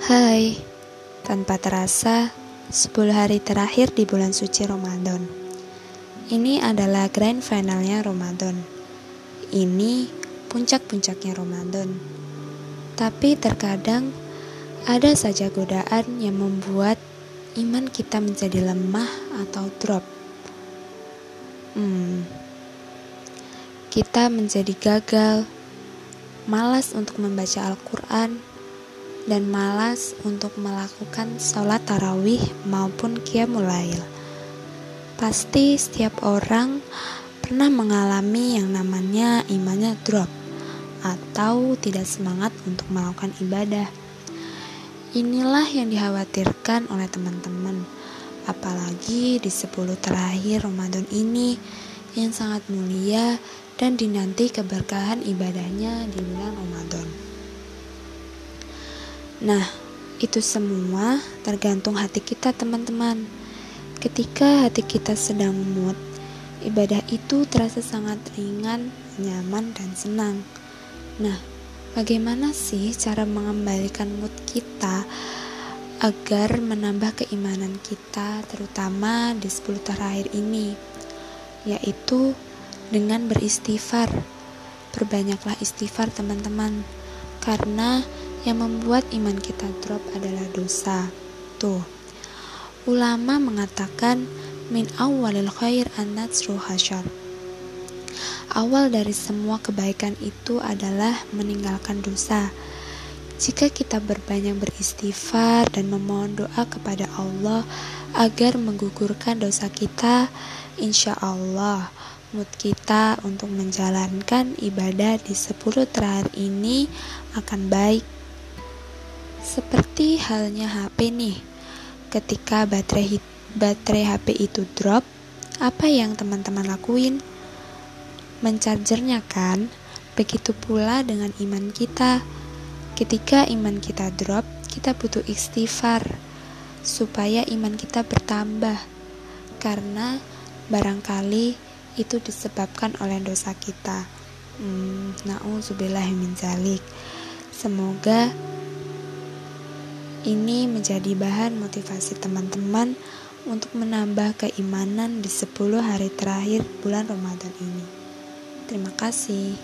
Hai, tanpa terasa 10 hari terakhir di bulan suci Ramadan. Ini adalah grand finalnya Ramadan. Ini puncak-puncaknya Ramadan. Tapi terkadang ada saja godaan yang membuat iman kita menjadi lemah atau drop. Hmm, kita menjadi gagal, malas untuk membaca Al-Quran, dan malas untuk melakukan sholat tarawih maupun qiyamul lail. Pasti setiap orang pernah mengalami yang namanya imannya drop atau tidak semangat untuk melakukan ibadah. Inilah yang dikhawatirkan oleh teman-teman, apalagi di 10 terakhir Ramadan ini yang sangat mulia dan dinanti keberkahan ibadahnya di bulan Ramadan. Nah, itu semua tergantung hati kita, teman-teman. Ketika hati kita sedang mood, ibadah itu terasa sangat ringan, nyaman, dan senang. Nah, bagaimana sih cara mengembalikan mood kita agar menambah keimanan kita, terutama di 10 terakhir ini, yaitu dengan beristighfar. Perbanyaklah istighfar, teman-teman, karena yang membuat iman kita drop adalah dosa. Tuh, ulama mengatakan min awalil khair an hashar. Awal dari semua kebaikan itu adalah meninggalkan dosa. Jika kita berbanyak beristighfar dan memohon doa kepada Allah agar menggugurkan dosa kita, insya Allah mood kita untuk menjalankan ibadah di 10 terakhir ini akan baik seperti halnya HP nih. Ketika baterai baterai HP itu drop, apa yang teman-teman lakuin? Mencargernya kan? Begitu pula dengan iman kita. Ketika iman kita drop, kita butuh istighfar supaya iman kita bertambah. Karena barangkali itu disebabkan oleh dosa kita. Hmm, zalik. Semoga ini menjadi bahan motivasi teman-teman untuk menambah keimanan di 10 hari terakhir bulan Ramadan ini. Terima kasih.